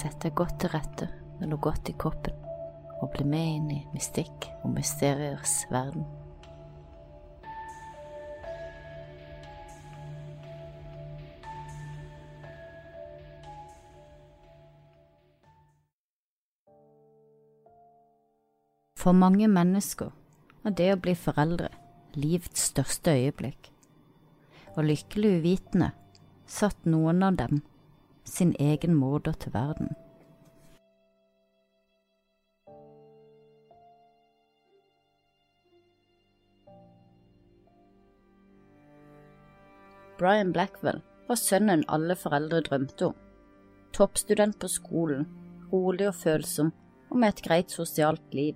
Sett deg godt til rette med noe godt i koppen, og bli med inn i mystikk og mysteriers verden. For mange mennesker er det å bli foreldre livets største øyeblikk, og lykkelig uvitende satt noen av dem sin egen morder til verden. Brian Blackwell var sønnen alle foreldre drømte om. Toppstudent på skolen, rolig og følsom og med et greit sosialt liv.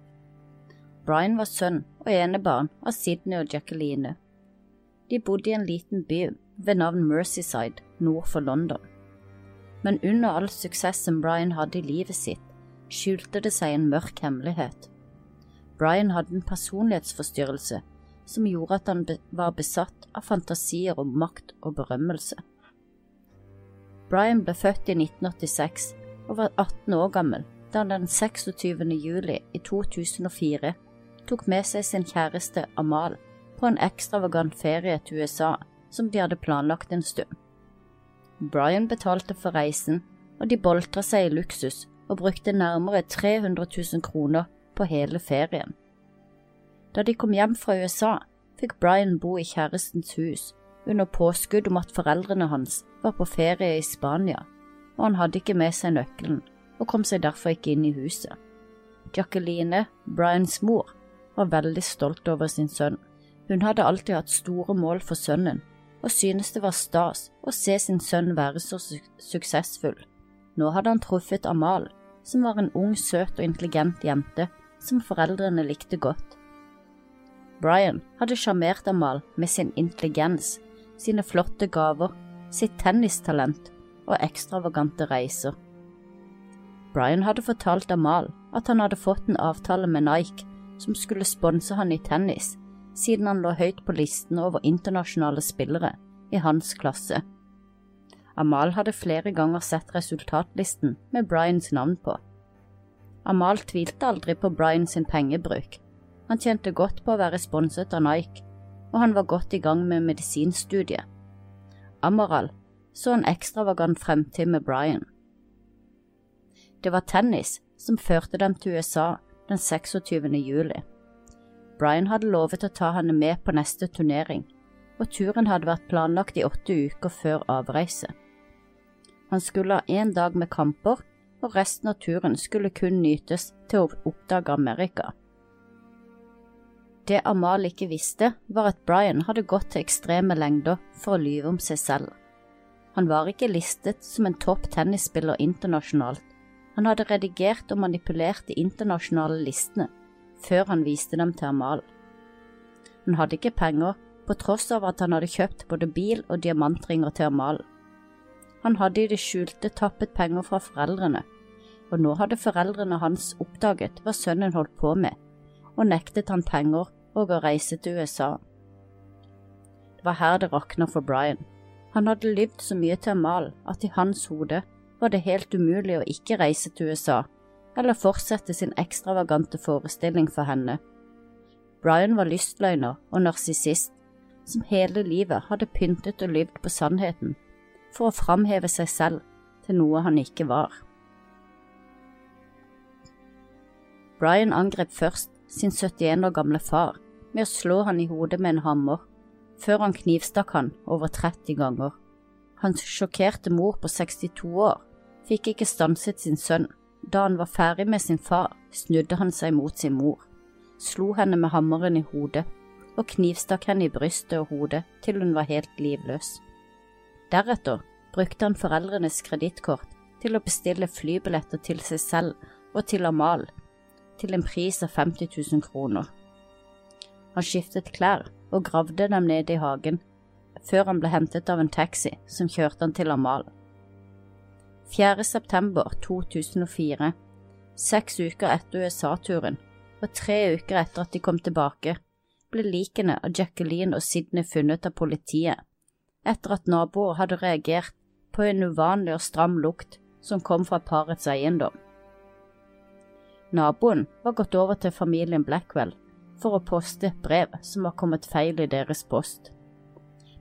Brian var sønn og enebarn av Sydney og Jacqueline. De bodde i en liten by ved navn Mercyside nord for London. Men under all suksessen Brian hadde i livet sitt, skjulte det seg en mørk hemmelighet. Brian hadde en personlighetsforstyrrelse som gjorde at han var besatt av fantasier om makt og berømmelse. Brian ble født i 1986 og var 18 år gammel da han den 26. juli i 2004 tok med seg sin kjæreste Amal på en ekstravagant ferie til USA som de hadde planlagt en stund. Brian betalte for reisen, og de boltra seg i luksus og brukte nærmere 300 000 kroner på hele ferien. Da de kom hjem fra USA, fikk Brian bo i kjærestens hus under påskudd om at foreldrene hans var på ferie i Spania, og han hadde ikke med seg nøkkelen og kom seg derfor ikke inn i huset. Jacqueline, Brians mor, var veldig stolt over sin sønn. Hun hadde alltid hatt store mål for sønnen, og synes det var stas å se sin sønn være så su suksessfull. Nå hadde han truffet Amal, som var en ung, søt og intelligent jente som foreldrene likte godt. Brian hadde sjarmert Amal med sin intelligens, sine flotte gaver, sitt tennistalent og ekstravagante reiser. Brian hadde fortalt Amal at han hadde fått en avtale med Nike som skulle sponse han i tennis, siden han lå høyt på listen over internasjonale spillere i hans klasse. Amal hadde flere ganger sett resultatlisten med Bryans navn på. Amal tvilte aldri på Bryan sin pengebruk. Han tjente godt på å være sponset av Nike, og han var godt i gang med medisinstudiet. Amaral så en ekstravagant fremtid med Bryan. Det var tennis som førte dem til USA den 26. juli. Brian hadde lovet å ta henne med på neste turnering, og turen hadde vært planlagt i åtte uker før avreise. Han skulle ha én dag med kamper, og resten av turen skulle kun nytes til å oppdage Amerika. Det Amal ikke visste, var at Brian hadde gått til ekstreme lengder for å lyve om seg selv. Han var ikke listet som en topp tennisspiller internasjonalt, han hadde redigert og manipulert de internasjonale listene før han viste dem til Amal. Han hadde ikke penger, på tross av at han hadde kjøpt både bil og diamantringer til Amal. Han hadde i det skjulte tappet penger fra foreldrene, og nå hadde foreldrene hans oppdaget hva sønnen holdt på med, og nektet han penger og å reise til USA. Det var her det rakna for Brian. Han hadde lyvd så mye til Amal at i hans hode var det helt umulig å ikke reise til USA eller fortsette sin ekstravagante forestilling for henne. Brian var lystløgner og narsissist, som hele livet hadde pyntet og lyvd på sannheten for å framheve seg selv til noe han ikke var. Brian angrep først sin 71 år gamle far med å slå han i hodet med en hammer, før han knivstakk han over 30 ganger. Hans sjokkerte mor på 62 år fikk ikke stanset sin sønn. Da han var ferdig med sin far, snudde han seg mot sin mor, slo henne med hammeren i hodet og knivstakk henne i brystet og hodet til hun var helt livløs. Deretter brukte han foreldrenes kredittkort til å bestille flybilletter til seg selv og til Amal, til en pris av 50 000 kroner. Han skiftet klær og gravde dem nede i hagen, før han ble hentet av en taxi som kjørte han til Amal. 4. september 2004, seks uker etter USA-turen og tre uker etter at de kom tilbake, ble likene av Jacqueline og Sydney funnet av politiet, etter at naboer hadde reagert på en uvanlig og stram lukt som kom fra parets eiendom. Naboen var gått over til familien Blackwell for å poste et brev som var kommet feil i deres post.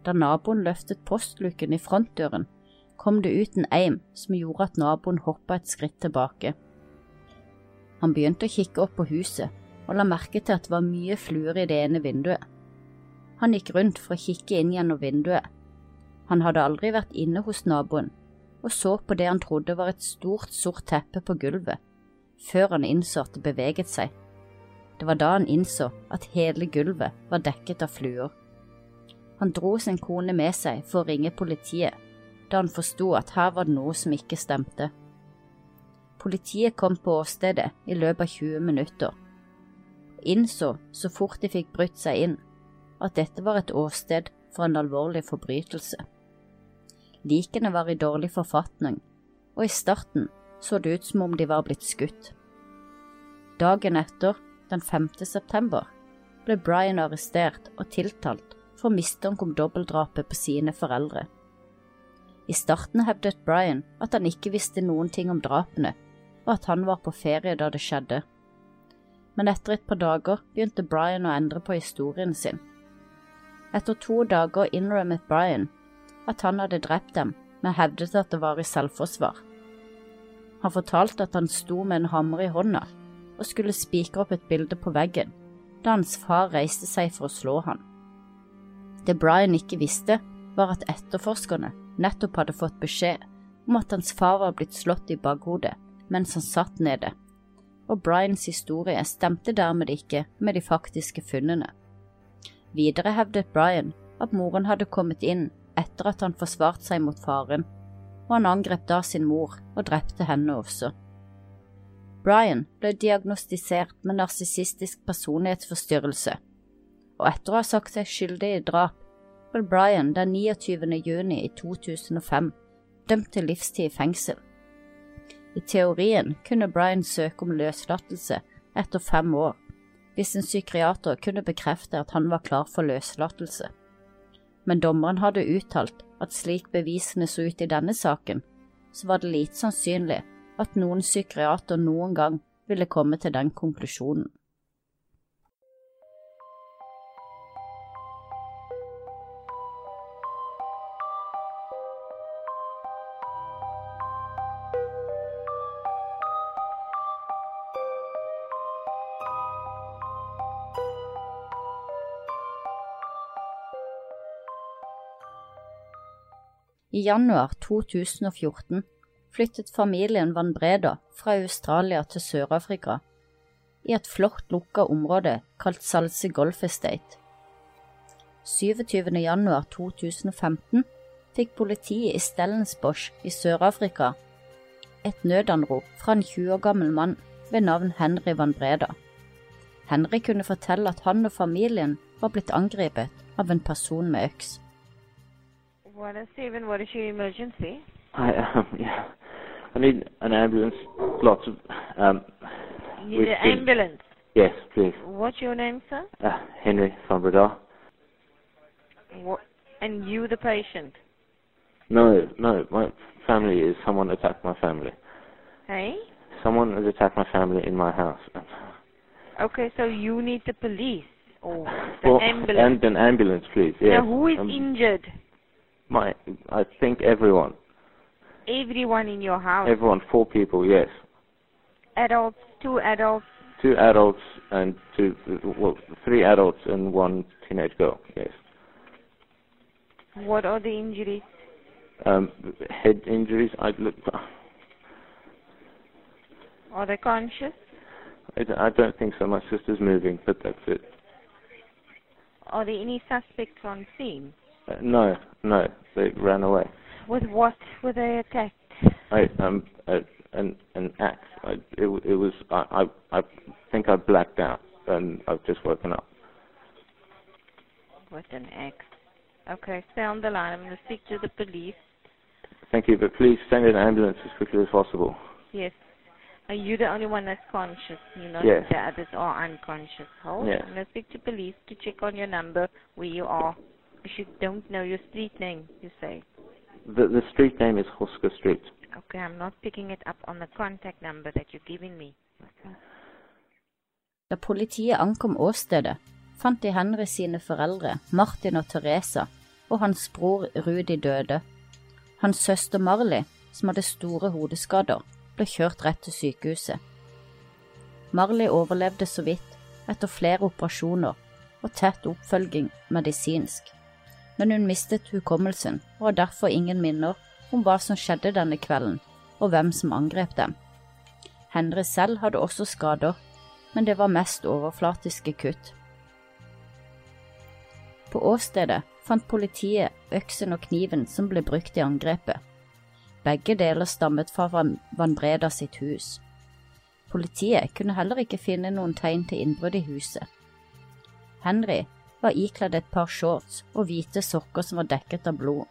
Da naboen løftet postluken i frontdøren, kom det ut en eim som gjorde at naboen hoppa et skritt tilbake. Han begynte å kikke opp på huset og la merke til at det var mye fluer i det ene vinduet. Han gikk rundt for å kikke inn gjennom vinduet. Han hadde aldri vært inne hos naboen, og så på det han trodde var et stort, sort teppe på gulvet, før han innså at det beveget seg. Det var da han innså at hele gulvet var dekket av fluer. Han dro sin kone med seg for å ringe politiet, da han forsto at her var det noe som ikke stemte. Politiet kom på åstedet i løpet av 20 minutter, og innså så fort de fikk brutt seg inn, at dette var et åsted for en alvorlig forbrytelse. Likene var i dårlig forfatning, og i starten så det ut som om de var blitt skutt. Dagen etter, den 5. september, ble Brian arrestert og tiltalt for mistanke om dobbeltdrapet på sine foreldre. I starten hevdet Brian at han ikke visste noen ting om drapene, og at han var på ferie da det skjedde. Men etter et par dager begynte Brian å endre på historien sin. Etter to dager innrømmet Brian at han hadde drept dem, men hevdet at det var i selvforsvar. Han fortalte at han sto med en hammer i hånda og skulle spikre opp et bilde på veggen, da hans far reiste seg for å slå han. Det Brian ikke visste, var at etterforskerne nettopp hadde fått beskjed om at hans far var blitt slått i bakhodet mens han satt nede, og Bryans historie stemte dermed ikke med de faktiske funnene. Videre hevdet Brian at moren hadde kommet inn etter at han forsvarte seg mot faren, og han angrep da sin mor og drepte henne også. Brian ble diagnostisert med narsissistisk personlighetsforstyrrelse, og etter å ha sagt seg skyldig i drap, ble Brian den 29. juni i 2005 dømt til livstid i fengsel. I teorien kunne Brian søke om løslatelse etter fem år, hvis en psykiater kunne bekrefte at han var klar for løslatelse men dommeren hadde uttalt at slik bevisene så ut i denne saken, så var det lite sannsynlig at noen psykiater noen gang ville komme til den konklusjonen. Januar 2014 flyttet familien Van Breda fra Australia til Sør-Afrika, i et flott lukka område kalt Salse Golf Estate. 27. januar 2015 fikk politiet i Stellensbosch i Sør-Afrika et nødanrop fra en 20 år gammel mann ved navn Henry Van Breda. Henry kunne fortelle at han og familien var blitt angrepet av en person med øks. What is Stephen? What is your emergency? I um, yeah. I need an ambulance. Lots of um. You need an ambulance. Yes, please. What's your name, sir? Uh, Henry from Bradar. Wha and you, the patient. No, no. My family is someone attacked my family. Hey? Someone has attacked my family in my house. Okay, so you need the police or the Well, ambulance. and an ambulance, please. Yes. Now, who is Um, injured? My, I think everyone. Everyone in your house. Everyone. Four people. Yes. adults, two adults. Two adults and two, well, three adults and one teenage girl. Yes. What are the injuries? Um, head injuries. I look. Are they conscious? I, d- I don't think so. My sister's moving, but that's it. Are there any suspects on scene? Uh, no, no, they ran away. With what were they attacked? I um uh, an an axe. I, it it was I, I I think I blacked out and I've just woken up. With an axe. Okay, stay on the line. I'm going to speak to the police. Thank you, but please send an ambulance as quickly as possible. Yes. Are you the only one that's conscious? You know, Yes. the others are unconscious. Hold. Yes. I'm going to speak to police to check on your number, where you are. You don't know your street name, you say. the, the street name is Huska Street. Okay, I'm not picking it up on the contact number that you're giving me. Da politiet ankom åstedet, fant de Henry sine foreldre, Martin og Teresa, og hans bror Rudi døde. Hans søster Marley, som hadde store hodeskader, ble kjørt rett til sykehuset. Marley overlevde så vidt etter flere operasjoner og tett oppfølging medisinsk, men hun mistet hukommelsen og har derfor ingen minner om hva som skjedde denne kvelden og hvem som angrep dem. Henry selv hadde også skader, men det var mest overflatiske kutt. På åstedet fant politiet øksen og kniven som ble brukt i angrepet. Begge deler stammet fra Van Breda sitt hus. Politiet kunne heller ikke finne noen tegn til innbrudd i huset. Henry var ikledd et par shorts og hvite sokker som var dekket av blod.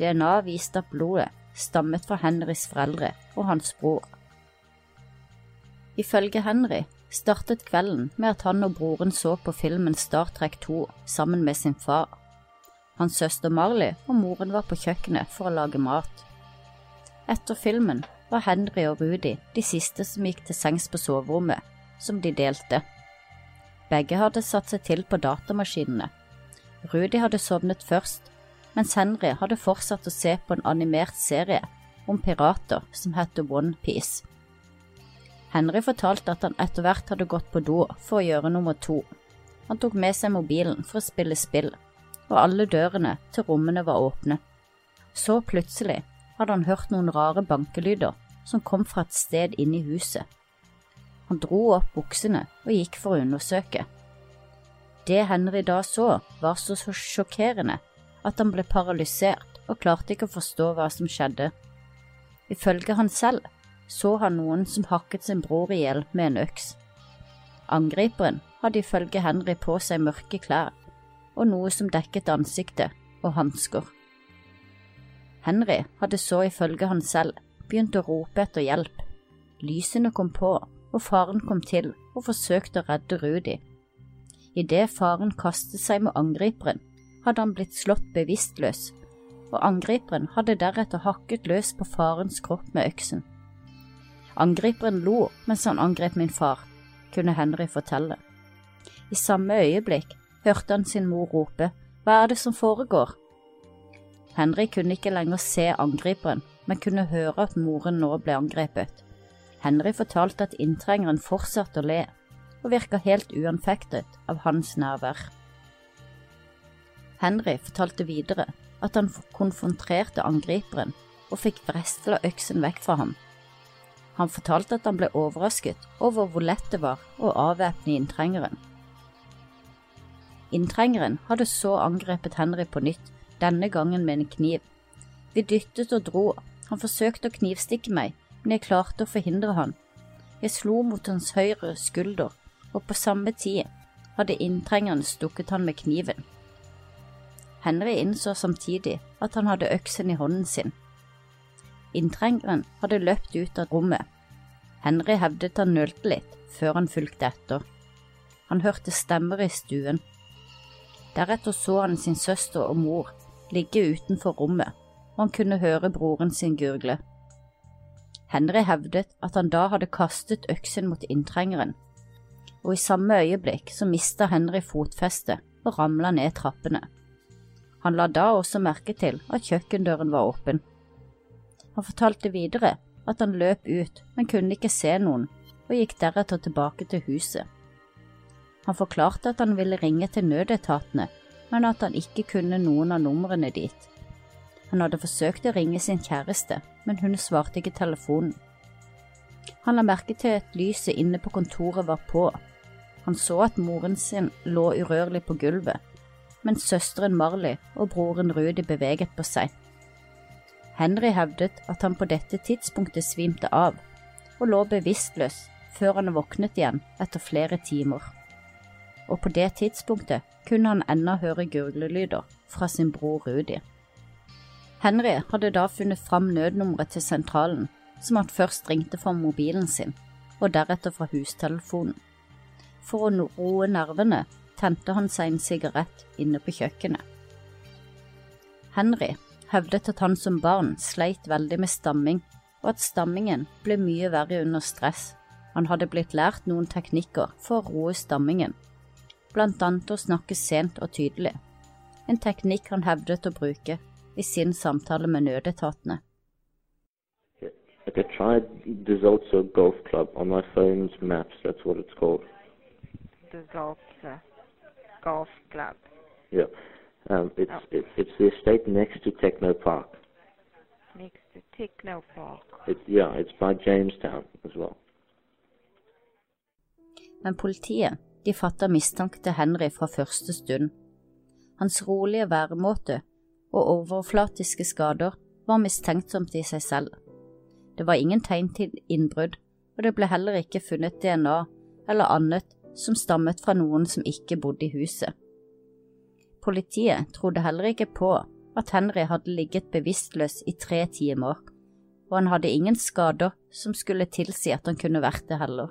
DNA viste at blodet stammet fra Henrys foreldre og hans bror. Ifølge Henry startet kvelden med at han og broren så på filmen Star Trek 2 sammen med sin far. Hans søster Marley og moren var på kjøkkenet for å lage mat. Etter filmen var Henry og Rudi de siste som gikk til sengs på soverommet, som de delte. Begge hadde satt seg til på datamaskinene. Rudi hadde sovnet først, mens Henry hadde fortsatt å se på en animert serie om pirater som heter One Piece. Henry fortalte at han etter hvert hadde gått på do for å gjøre nummer to. Han tok med seg mobilen for å spille spill, og alle dørene til rommene var åpne. Så plutselig hadde han hørt noen rare bankelyder som kom fra et sted inne i huset. Han dro opp buksene og gikk for å undersøke. Det Henry da så, var så sjokkerende at han ble paralysert og klarte ikke å forstå hva som skjedde. Ifølge han selv så han noen som hakket sin bror i hjel med en øks. Angriperen hadde ifølge Henry på seg mørke klær og noe som dekket ansiktet, og hansker. Henry hadde så ifølge han selv begynt å rope etter hjelp. Lysene kom på, og faren kom til og forsøkte å redde Rudi. Idet faren kastet seg med angriperen, hadde han blitt slått bevisstløs, og angriperen hadde deretter hakket løs på farens kropp med øksen. Angriperen lo mens han angrep min far, kunne Henry fortelle. I samme øyeblikk hørte han sin mor rope Hva er det som foregår? Henry kunne ikke lenger se angriperen, men kunne høre at moren nå ble angrepet. Henry fortalte at inntrengeren fortsatte å le, og virka helt uanfektet av hans nærvær. Henry fortalte videre at han konfronterte angriperen og fikk wrestla øksen vekk fra ham. Han fortalte at han ble overrasket over hvor lett det var å avvæpne inntrengeren. Inntrengeren hadde så angrepet Henry på nytt, denne gangen med en kniv. Vi dyttet og dro, han forsøkte å knivstikke meg, men jeg klarte å forhindre han. Jeg slo mot hans høyre skulder, og på samme tid hadde inntrengeren stukket han med kniven. Henry innså samtidig at han hadde øksen i hånden sin. Inntrengeren hadde løpt ut av rommet. Henry hevdet han nølte litt før han fulgte etter. Han hørte stemmer i stuen. Deretter så han sin søster og mor ligge utenfor rommet, og han kunne høre broren sin gurgle. Henry hevdet at han da hadde kastet øksen mot inntrengeren, og i samme øyeblikk så mista Henry fotfestet og ramla ned trappene. Han la da også merke til at kjøkkendøren var åpen. Han fortalte videre at han løp ut, men kunne ikke se noen, og gikk deretter tilbake til huset. Han forklarte at han ville ringe til nødetatene, men at han ikke kunne noen av numrene dit. Han hadde forsøkt å ringe sin kjæreste, men hun svarte ikke telefonen. Han la merke til at lyset inne på kontoret var på. Han så at moren sin lå urørlig på gulvet, mens søsteren Marley og broren Rudi beveget på seg. Henry hevdet at han på dette tidspunktet svimte av, og lå bevisstløs før han våknet igjen etter flere timer. Og på det tidspunktet kunne han ennå høre gurglelyder fra sin bror Rudi. Henry hadde da funnet fram nødnummeret til sentralen, som han først ringte fra mobilen sin, og deretter fra hustelefonen. For å roe nervene tente han seg en sigarett inne på kjøkkenet. Henry hevdet at han som barn sleit veldig med stamming, og at stammingen ble mye verre under stress. Han hadde blitt lært noen teknikker for å roe stammingen, blant annet å snakke sent og tydelig, en teknikk han hevdet å bruke i sin samtale med nødetatene. Like I tried Desolza Golf Club on my phone's maps. That's what it's called. The golf, uh, club. Yeah. Um, it's, Oh. it's it's the estate next to Techno Park. Next to Techno Park. It's yeah. It's by Jamestown as well. Men politiet de fatter mistanke til Henry fra første stund. Hans rolige væremåte og overflatiske skader var mistenksomt i seg selv. Det var ingen tegn til innbrudd, og det ble heller ikke funnet DNA eller annet som stammet fra noen som ikke bodde i huset. Politiet trodde heller ikke på at Henry hadde ligget bevisstløs i tre timer, og han hadde ingen skader som skulle tilsi at han kunne vært det heller.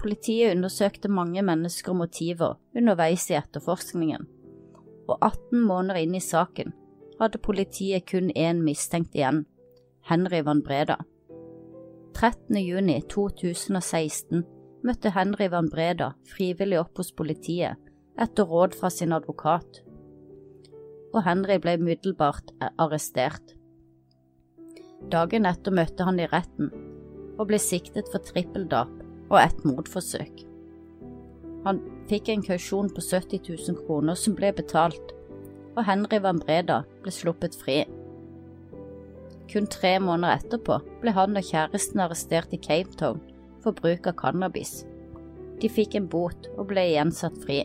Politiet undersøkte mange mennesker og motiver underveis i etterforskningen, og 18 måneder inn i saken hadde politiet kun én mistenkt igjen, Henry Van Breda. 13. juni 2016 møtte Henry Van Breda frivillig opp hos politiet etter råd fra sin advokat, og Henry ble umiddelbart arrestert. Dagen etter møtte han i retten og ble siktet for trippeldrap og et mordforsøk. Han fikk en kausjon på 70 000 kroner som ble betalt, og Henry Van Breda ble sluppet fri. Kun tre måneder etterpå ble han og kjæresten arrestert i Cape Town for bruk av cannabis. De fikk en bot og ble igjen satt fri.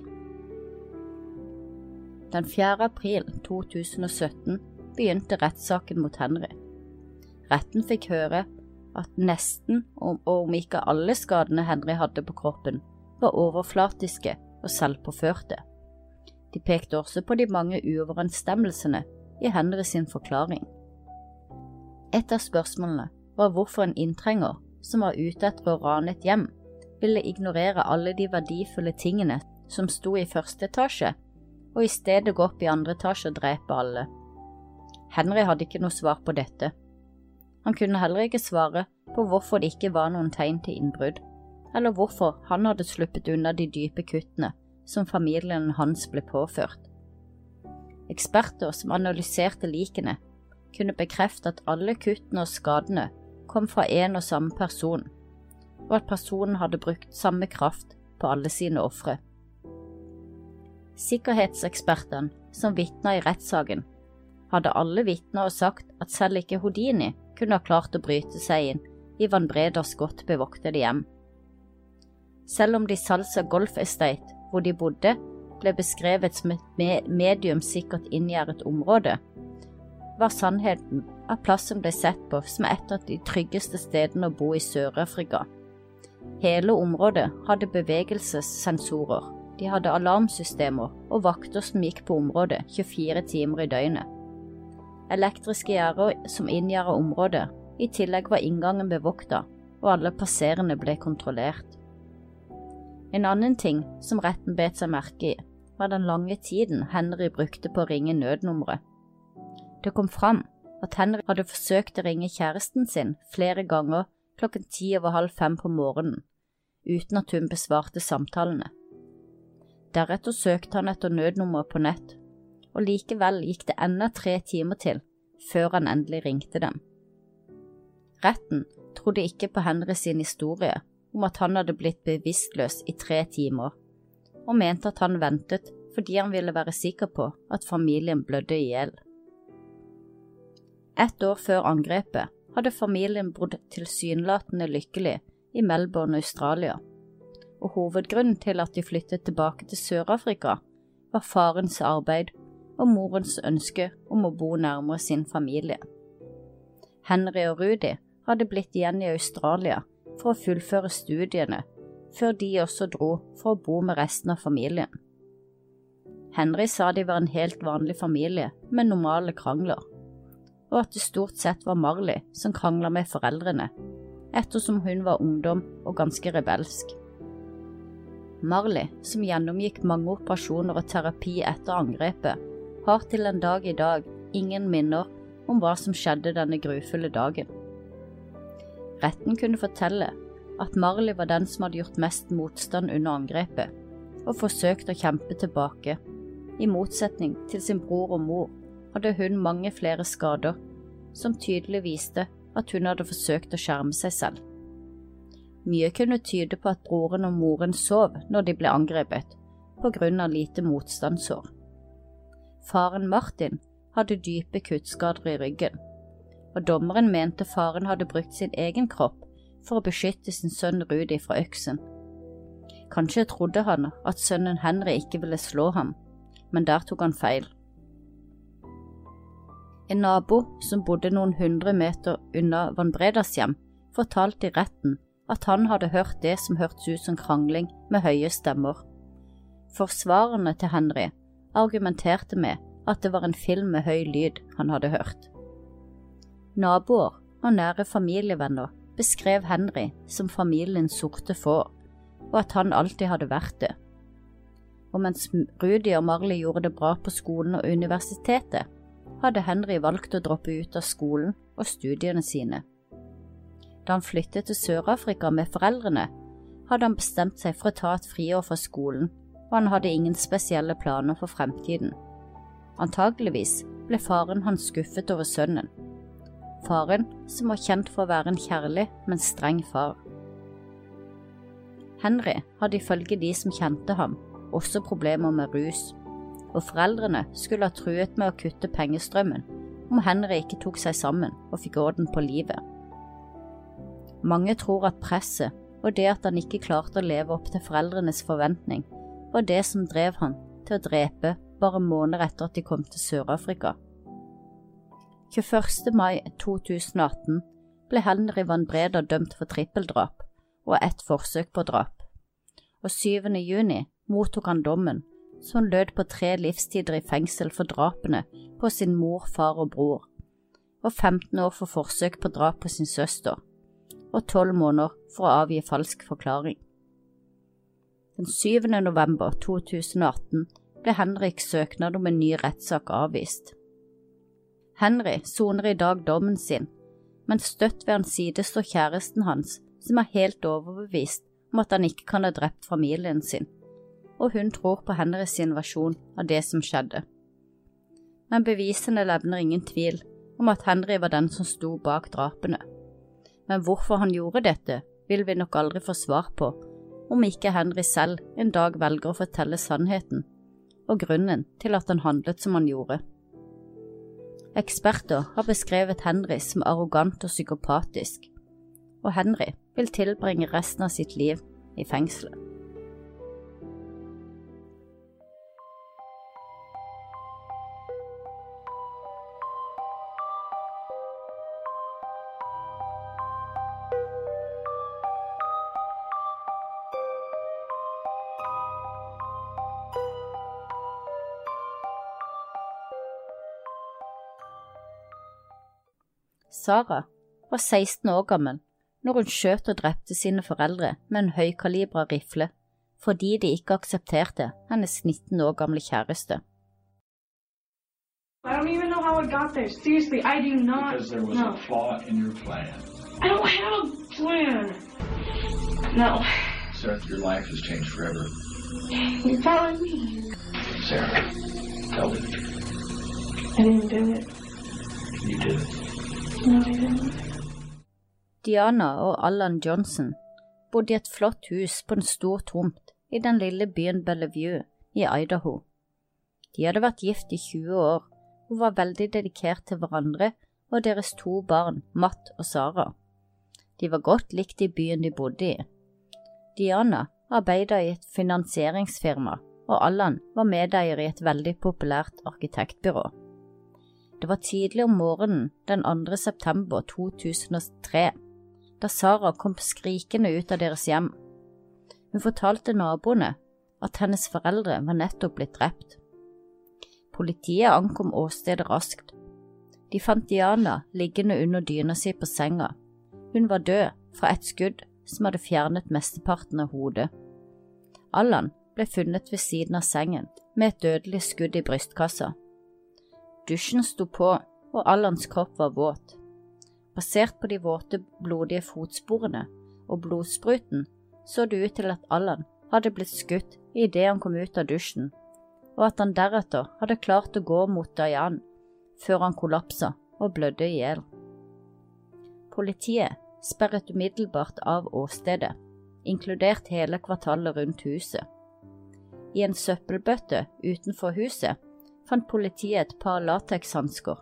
Den 4. april 2017 begynte rettssaken mot Henry. Retten fikk høre at nesten, og om ikke alle skadene Henry hadde på kroppen, var overflatiske og selvpåførte. De pekte også på de mange uoverensstemmelsene i Henry sin forklaring. Et av spørsmålene var hvorfor en inntrenger som var ute etter å rane et hjem, ville ignorere alle de verdifulle tingene som sto i første etasje, og i stedet gå opp i andre etasje og drepe alle. Henry hadde ikke noe svar på dette. Han kunne heller ikke svare på hvorfor det ikke var noen tegn til innbrudd, eller hvorfor han hadde sluppet unna de dype kuttene som familien hans ble påført. Eksperter som analyserte likene, kunne bekrefte at alle kuttene og skadene kom fra en og samme person, og at personen hadde brukt samme kraft på alle sine ofre. Sikkerhetsekspertene som vitna i rettssaken, hadde alle vitna og sagt at selv ikke Houdini kunne ha klart å bryte seg inn i Van Breders godt bevoktede hjem. Selv om de Salsa Golf Estate, hvor de bodde, ble beskrevet som et mediumsikkert inngjerdet område, var sannheten at plassen ble sett på som et av de tryggeste stedene å bo i Sør-Afrika. Hele området hadde bevegelsessensorer, de hadde alarmsystemer og vakter som gikk på området 24 timer i døgnet. Elektriske gjerder som inngjerda området, i tillegg var inngangen bevokta, og alle passerende ble kontrollert. En annen ting som retten bet seg merke i, var den lange tiden Henry brukte på å ringe nødnummeret. Det kom fram at Henry hadde forsøkt å ringe kjæresten sin flere ganger klokken ti over halv fem på morgenen, uten at hun besvarte samtalene. Deretter søkte han etter nødnummeret på nett, og likevel gikk det enda tre timer til før han endelig ringte dem. Retten trodde ikke på Henry sin historie om at han hadde blitt bevisstløs i tre timer, og mente at han ventet fordi han ville være sikker på at familien blødde i hjel. Ett år før angrepet hadde familien bodd tilsynelatende lykkelig i Melbourne, Australia, og hovedgrunnen til at de flyttet tilbake til Sør-Afrika, var farens arbeid og morens ønske om å bo nærmere sin familie. Henry og Rudy hadde blitt igjen i Australia for å fullføre studiene, før de også dro for å bo med resten av familien. Henry sa de var en helt vanlig familie med normale krangler, og at det stort sett var Marley som krangla med foreldrene, ettersom hun var ungdom og ganske rebelsk. Marley, som gjennomgikk mange operasjoner og terapi etter angrepet, har til en dag i dag ingen minner om hva som skjedde denne grufulle dagen. Retten kunne fortelle at Marley var den som hadde gjort mest motstand under angrepet, og forsøkt å kjempe tilbake. I motsetning til sin bror og mor hadde hun mange flere skader, som tydelig viste at hun hadde forsøkt å skjerme seg selv. Mye kunne tyde på at broren og moren sov når de ble angrepet, på grunn av lite motstandsår. Faren Martin hadde dype kuttskader i ryggen, og dommeren mente faren hadde brukt sin egen kropp for å beskytte sin sønn Rudi fra øksen. Kanskje trodde han at sønnen Henry ikke ville slå ham, men der tok han feil. En nabo som bodde noen hundre meter unna Van Bredas hjem, fortalte i retten at han hadde hørt det som hørtes ut som krangling med høye stemmer. Forsvarerne til Henry argumenterte med at det var en film med høy lyd han hadde hørt. Naboer og nære familievenner beskrev Henry som familiens sorte får, og at han alltid hadde vært det. Og mens Rudi og Marley gjorde det bra på skolen og universitetet, hadde Henry valgt å droppe ut av skolen og studiene sine. Da han flyttet til Sør-Afrika med foreldrene, hadde han bestemt seg for å ta et friår fra skolen, og han hadde ingen spesielle planer for fremtiden. Antageligvis ble faren hans skuffet over sønnen. Faren som var kjent for å være en kjærlig, men streng far. Henry hadde ifølge de som kjente ham, også problemer med rus og foreldrene skulle ha truet med å kutte pengestrømmen om Henry ikke tok seg sammen og fikk orden på livet. Mange tror at presset og det at han ikke klarte å leve opp til foreldrenes forventning, var det som drev han til å drepe bare måneder etter at de kom til Sør-Afrika. 21. mai 2018 ble Henry Van Breda dømt for trippeldrap og ett forsøk på drap, og 7. juni mottok han dommen som lød på tre livstider i fengsel for drapene på sin mor, far og bror, og 15 år for forsøk på drap på sin søster, og 12 måneder for å avgi falsk forklaring. Den 7. november 2018 ble Henriks søknad om en ny rettssak avvist. Henry soner i dag dommen sin, men støtt ved hans side står kjæresten hans, som er helt overbevist om at han ikke kan ha drept familien sin og hun tror på Henrys sin versjon av det som skjedde. Men bevisene levner ingen tvil om at Henry var den som sto bak drapene. Men hvorfor han gjorde dette, vil vi nok aldri få svar på, om ikke Henry selv en dag velger å fortelle sannheten, og grunnen til at han handlet som han gjorde. Eksperter har beskrevet Henry som arrogant og psykopatisk, og Henry vil tilbringe resten av sitt liv i fengselet. Sara var 16 år gammel når hun skjøt og drepte sine foreldre med en høykalibra rifle fordi de ikke aksepterte hennes 19 år gamle kjæreste. I don't even know how it got there. Seriously, I do not Because there was know. a flaw in your plan. I don't have a plan. No. Seth, your life has changed forever. You're telling me. Sarah, tell me. I didn't do it. You did it. Diana og Allan Johnson bodde i et flott hus på en stor tomt i den lille byen Bellevue i Idaho. De hadde vært gift i 20 år og var veldig dedikert til hverandre og deres to barn, Matt og Sara. De var godt likt i byen de bodde i. Diana arbeidet i et finansieringsfirma, og Allan var medeier i et veldig populært arkitektbyrå. Det var tidlig om morgenen den 2. september 2003 da Sara kom skrikende ut av deres hjem. Hun fortalte naboene at hennes foreldre var nettopp blitt drept. Politiet ankom åstedet raskt. De fant Diana liggende under dyna si på senga. Hun var død fra et skudd som hadde fjernet mesteparten av hodet. Allan ble funnet ved siden av sengen med et dødelig skudd i brystkassa. Dusjen sto på, og Allans kropp var våt. Basert på de våte, blodige fotsporene og blodspruten så det ut til at Allan hadde blitt skutt idet han kom ut av dusjen, og at han deretter hadde klart å gå mot Dayan før han kollapsa og blødde i hjel. Politiet sperret umiddelbart av åstedet, inkludert hele kvartalet rundt huset. I en søppelbøtte utenfor huset fant politiet et par latekshansker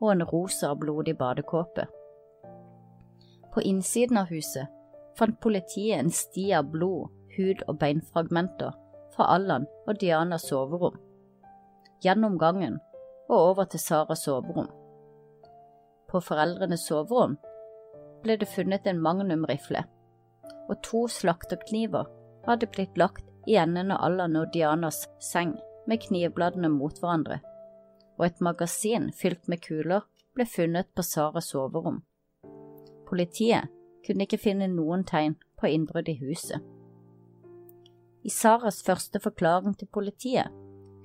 og en rosa blodig badekåpe. På innsiden av huset fant politiet en sti av blod, hud og beinfragmenter fra Allan og Dianas soverom, gjennom gangen og over til Saras soverom. På foreldrenes soverom ble det funnet en magnumrifle, og to slakterkniver hadde blitt lagt i enden av Allan og Dianas seng med knivbladene mot hverandre, og et magasin fylt med kuler ble funnet på Saras soverom. Politiet kunne ikke finne noen tegn på innbrudd i huset. I Saras første forklaring til politiet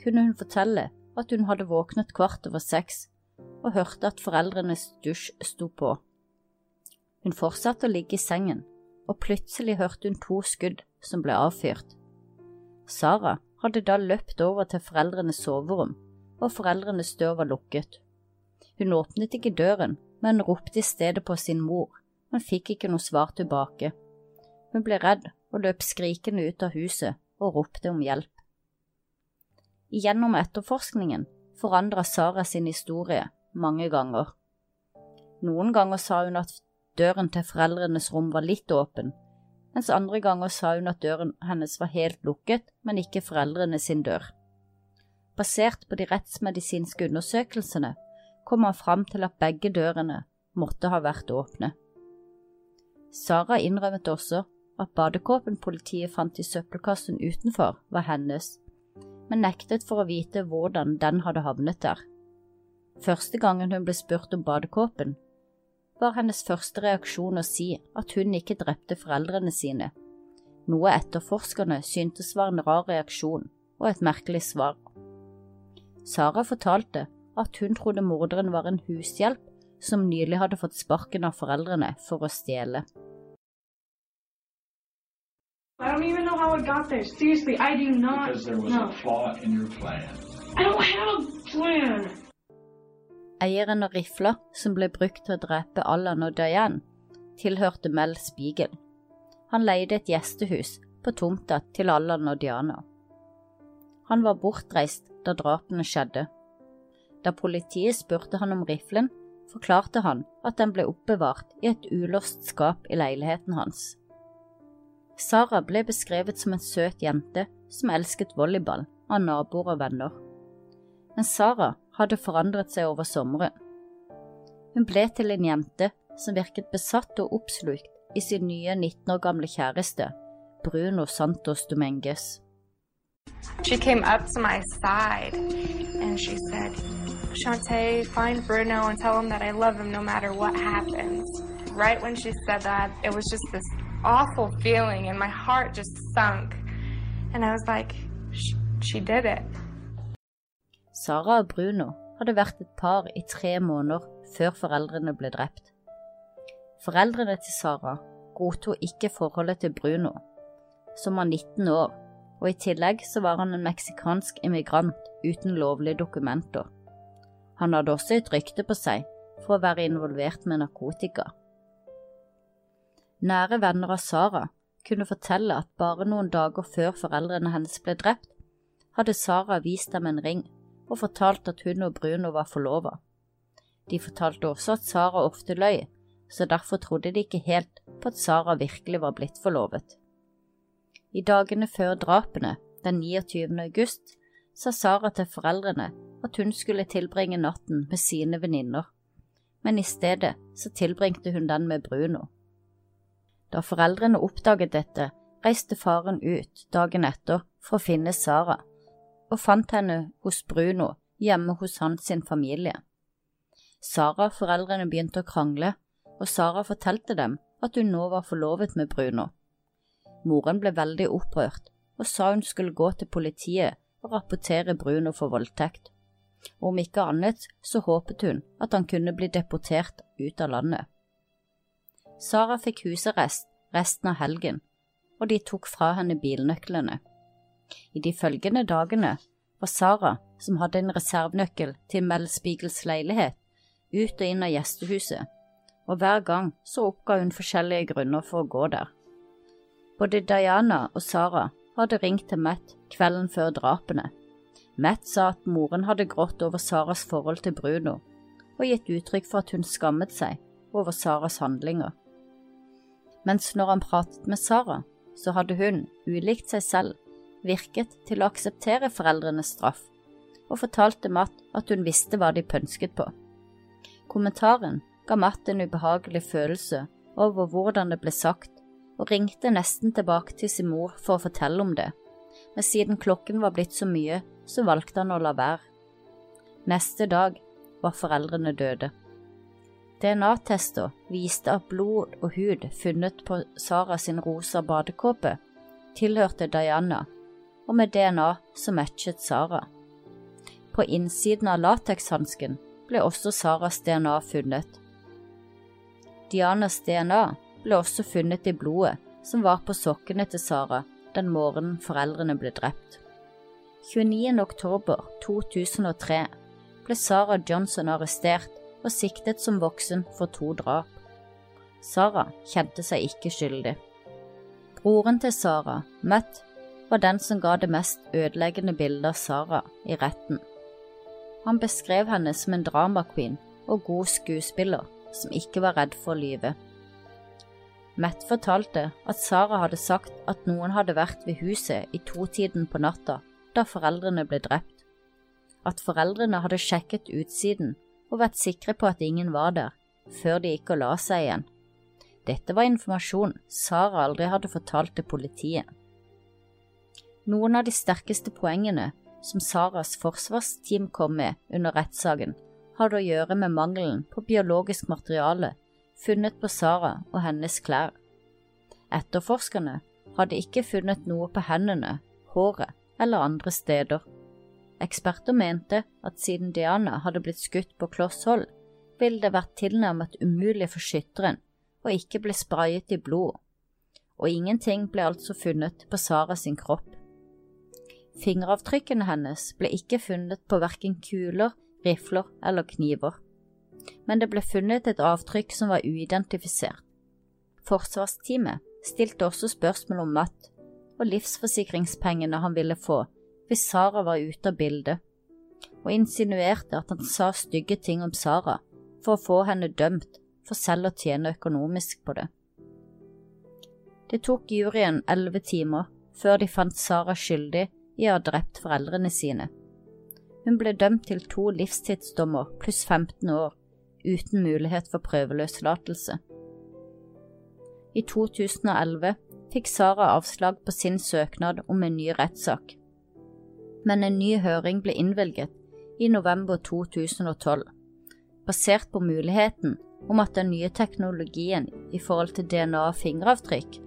kunne hun fortelle at hun hadde våknet kvart over seks og hørte at foreldrenes dusj sto på. Hun fortsatte å ligge i sengen, og plutselig hørte hun to skudd som ble avfyrt. Sara hadde da løpt over til foreldrenes soverom, og foreldrenes dør var lukket. Hun åpnet ikke døren, men ropte i stedet på sin mor, men fikk ikke noe svar tilbake. Hun ble redd og løp skrikende ut av huset og ropte om hjelp. Gjennom etterforskningen forandra Sara sin historie mange ganger. Noen ganger sa hun at døren til foreldrenes rom var litt åpen, mens andre ganger sa hun at døren hennes var helt lukket, men ikke foreldrene sin dør. Basert på de rettsmedisinske undersøkelsene kom han fram til at begge dørene måtte ha vært åpne. Sara innrømmet også at badekåpen politiet fant i søppelkassen utenfor, var hennes, men nektet for å vite hvordan den hadde havnet der. Første gangen hun ble spurt om badekåpen, var hennes første reaksjon å si at hun ikke drepte foreldrene sine, noe etterforskerne syntes var en rar reaksjon og et merkelig svar. Sara fortalte at hun trodde morderen var en hushjelp som nylig hadde fått sparken av foreldrene for å stjele. I don't even know how it got there. Seriously, I do not Because there was know. a flaw in your plan. I don't have a plan. Eieren av rifla som ble brukt til å drepe Allan og Diane, tilhørte Mel Spiegel. Han leide et gjestehus på tomta til Allan og Diana. Han var bortreist da drapene skjedde. Da politiet spurte han om riflen, forklarte han at den ble oppbevart i et ulåst skap i leiligheten hans. Sara ble beskrevet som en søt jente som elsket volleyball av naboer og venner. Men Sara hadde forandret seg over sommeren. Hun ble til en jente som virket besatt og oppslukt i sin nye 19 år gamle kjæreste, Bruno Santos Dominguez. She came up to my side and she said, Shantae, find Bruno and tell him that I love him no matter what happens. Right when she said that, it was just this awful feeling and my heart just sunk. And I was like, "Sh- she did it. Sara og Bruno hadde vært et par i tre måneder før foreldrene ble drept. Foreldrene til Sara godtok ikke forholdet til Bruno, som var 19 år, og i tillegg så var han en meksikansk immigrant uten lovlige dokumenter. Han hadde også et rykte på seg for å være involvert med narkotika. Nære venner av Sara kunne fortelle at bare noen dager før foreldrene hennes ble drept, hadde Sara vist dem en ring og fortalte at hun og Bruno var forlova. De fortalte også at Sara ofte løy, så derfor trodde de ikke helt på at Sara virkelig var blitt forlovet. I dagene før drapene, den 29. august, sa Sara til foreldrene at hun skulle tilbringe natten med sine venninner, men i stedet så tilbringte hun den med Bruno. Da foreldrene oppdaget dette, reiste faren ut dagen etter for å finne Sara, og fant henne hos Bruno hjemme hos hans sin familie. Sara og foreldrene begynte å krangle, og Sara fortalte dem at hun nå var forlovet med Bruno. Moren ble veldig opprørt og sa hun skulle gå til politiet og rapportere Bruno for voldtekt. Om ikke annet så håpet hun at han kunne bli deportert ut av landet. Sara fikk husarrest resten av helgen, og de tok fra henne bilnøklene. I de følgende dagene var Sara, som hadde en reservenøkkel til Mel Spiegels leilighet, ut og inn av gjestehuset, og hver gang så oppga hun forskjellige grunner for å gå der. Både Diana og Sara hadde ringt til Matt kvelden før drapene. Matt sa at moren hadde grått over Saras forhold til Bruno, og gitt uttrykk for at hun skammet seg over Saras handlinger. Mens når han pratet med Sara, så hadde hun, ulikt seg selv, virket til å akseptere foreldrenes straff, og fortalte Matt at hun visste hva de pønsket på. Kommentaren ga Matt en ubehagelig følelse over hvordan det ble sagt, og ringte nesten tilbake til sin mor for å fortelle om det, men siden klokken var blitt så mye, så valgte han å la være. Neste dag var foreldrene døde. DNA-tester viste at blod og hud funnet på Sara sin rosa badekåpe tilhørte Diana, og med DNA som matchet Sara. På innsiden av latekshansken ble også Saras DNA funnet. Dianas DNA ble også funnet i blodet som var på sokkene til Sara den morgenen foreldrene ble drept. 29. oktober 2003 ble Sara Johnson arrestert og siktet som voksen for to drap. Sara kjente seg ikke skyldig. Broren til Sara, Matt, var den som ga det mest ødeleggende bildet av Sara i retten. Han beskrev henne som en dramaqueen og god skuespiller som ikke var redd for å lyve. Matt fortalte at Sara hadde sagt at noen hadde vært ved huset i totiden på natta da foreldrene ble drept, at foreldrene hadde sjekket utsiden og vært sikre på at ingen var der, før de gikk og la seg igjen. Dette var informasjon Sara aldri hadde fortalt til politiet. Noen av de sterkeste poengene som Saras forsvarsteam kom med under rettssaken, hadde å gjøre med mangelen på biologisk materiale funnet på Sara og hennes klær. Etterforskerne hadde ikke funnet noe på hendene, håret eller andre steder. Eksperter mente at siden Diana hadde blitt skutt på kloss hold, ville det vært tilnærmet umulig for skytteren å ikke bli sprayet i blod, og ingenting ble altså funnet på Sara sin kropp. Fingeravtrykkene hennes ble ikke funnet på verken kuler, rifler eller kniver, men det ble funnet et avtrykk som var uidentifisert. Forsvarsteamet stilte også spørsmål om Matt og livsforsikringspengene han ville få hvis Sara var ute av bildet, og insinuerte at han sa stygge ting om Sara for å få henne dømt for selv å tjene økonomisk på det. Det tok juryen elleve timer før de fant Sara skyldig i å ha drept foreldrene sine. Hun ble dømt til to livstidsdommer pluss 15 år, uten mulighet for prøveløslatelse. I 2011 fikk Sara avslag på sin søknad om en ny rettssak, men en ny høring ble innvilget i november 2012, basert på muligheten om at den nye teknologien i forhold til DNA og fingeravtrykk,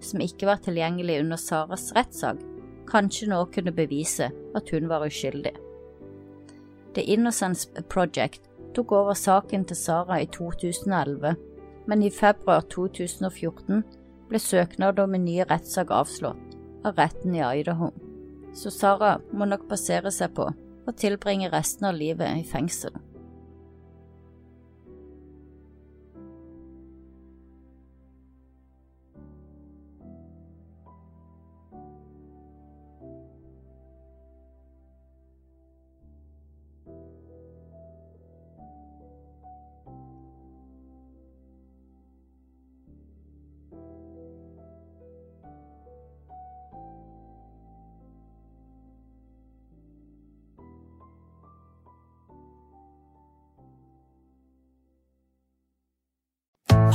som ikke var tilgjengelig under Saras rettssak, kanskje nå kunne bevise at hun var uskyldig. The Innocence Project tok over saken til Sara i 2011, men i februar 2014 ble søknad om en ny rettssak avslått av retten i Idaho, så Sara må nok basere seg på å tilbringe resten av livet i fengsel.